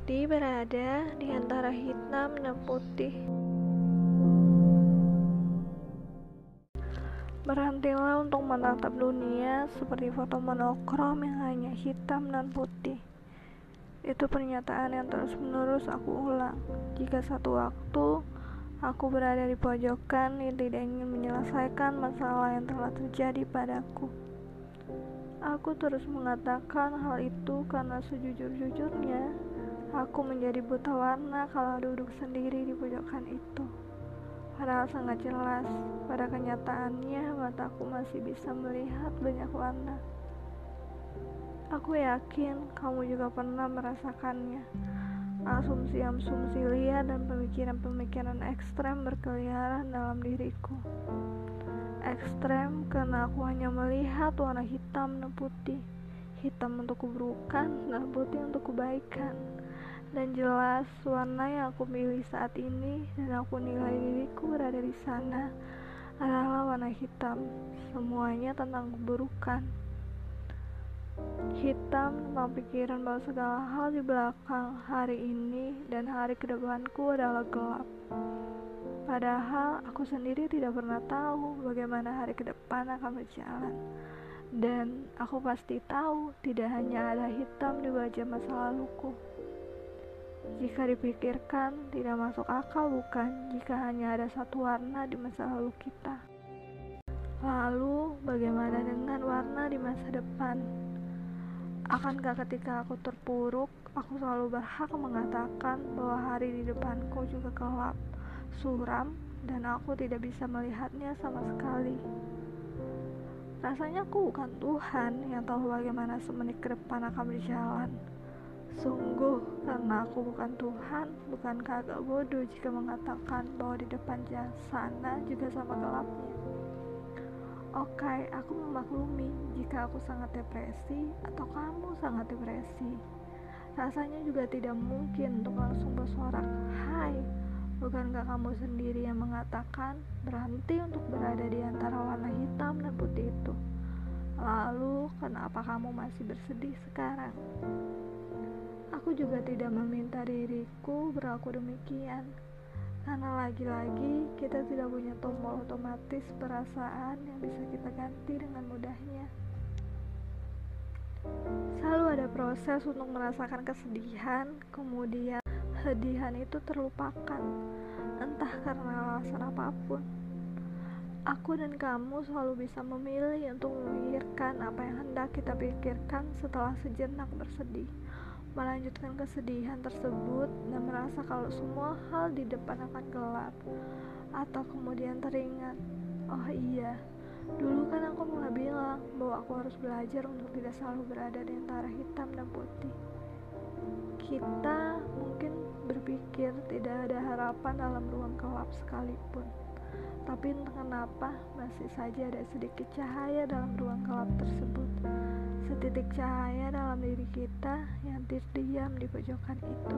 Berhenti berada di antara hitam dan putih. Berhentilah untuk menatap dunia seperti foto monokrom yang hanya hitam dan putih. Itu pernyataan yang terus-menerus aku ulang. Jika satu waktu aku berada di pojokan yang tidak ingin menyelesaikan masalah yang telah terjadi padaku. Aku terus mengatakan hal itu karena sejujur-jujurnya aku menjadi buta warna kalau duduk sendiri di pojokan itu. Padahal sangat jelas, pada kenyataannya mataku masih bisa melihat banyak warna. Aku yakin kamu juga pernah merasakannya. Asumsi-asumsi liar dan pemikiran-pemikiran ekstrem berkeliaran dalam diriku. Ekstrem karena aku hanya melihat warna hitam dan putih. Hitam untuk keburukan dan putih untuk kebaikan dan jelas warna yang aku pilih saat ini dan aku nilai diriku berada di sana adalah warna hitam. Semuanya tentang keburukan. Hitam tentang pikiran bahwa segala hal di belakang hari ini dan hari kedepanku adalah gelap. Padahal aku sendiri tidak pernah tahu bagaimana hari ke depan akan berjalan. Dan aku pasti tahu tidak hanya ada hitam di wajah masa laluku. Jika dipikirkan, tidak masuk akal bukan jika hanya ada satu warna di masa lalu kita. Lalu, bagaimana dengan warna di masa depan? Akankah ketika aku terpuruk, aku selalu berhak mengatakan bahwa hari di depanku juga gelap, suram, dan aku tidak bisa melihatnya sama sekali? Rasanya aku bukan Tuhan yang tahu bagaimana semenit ke depan akan berjalan. Aku bukan Tuhan, bukankah agak bodoh jika mengatakan bahwa di depan sana juga sama gelapnya? Oke, okay, aku memaklumi jika aku sangat depresi atau kamu sangat depresi. Rasanya juga tidak mungkin untuk langsung bersorak, Hai, bukankah kamu sendiri yang mengatakan berhenti untuk berada di antara warna hitam dan putih itu? Lalu, kenapa kamu masih bersedih sekarang? Aku juga tidak meminta diriku berlaku demikian, karena lagi-lagi kita tidak punya tombol otomatis perasaan yang bisa kita ganti dengan mudahnya. Selalu ada proses untuk merasakan kesedihan, kemudian kesedihan itu terlupakan, entah karena alasan apa pun. Aku dan kamu selalu bisa memilih untuk memikirkan apa yang hendak kita pikirkan setelah sejenak bersedih melanjutkan kesedihan tersebut dan merasa kalau semua hal di depan akan gelap atau kemudian teringat oh iya dulu kan aku pernah bilang bahwa aku harus belajar untuk tidak selalu berada di antara hitam dan putih. Kita mungkin berpikir tidak ada harapan dalam ruang gelap sekalipun tapi kenapa masih saja ada sedikit cahaya dalam ruang gelap tersebut setitik cahaya dalam diri kita yang terdiam di pojokan itu.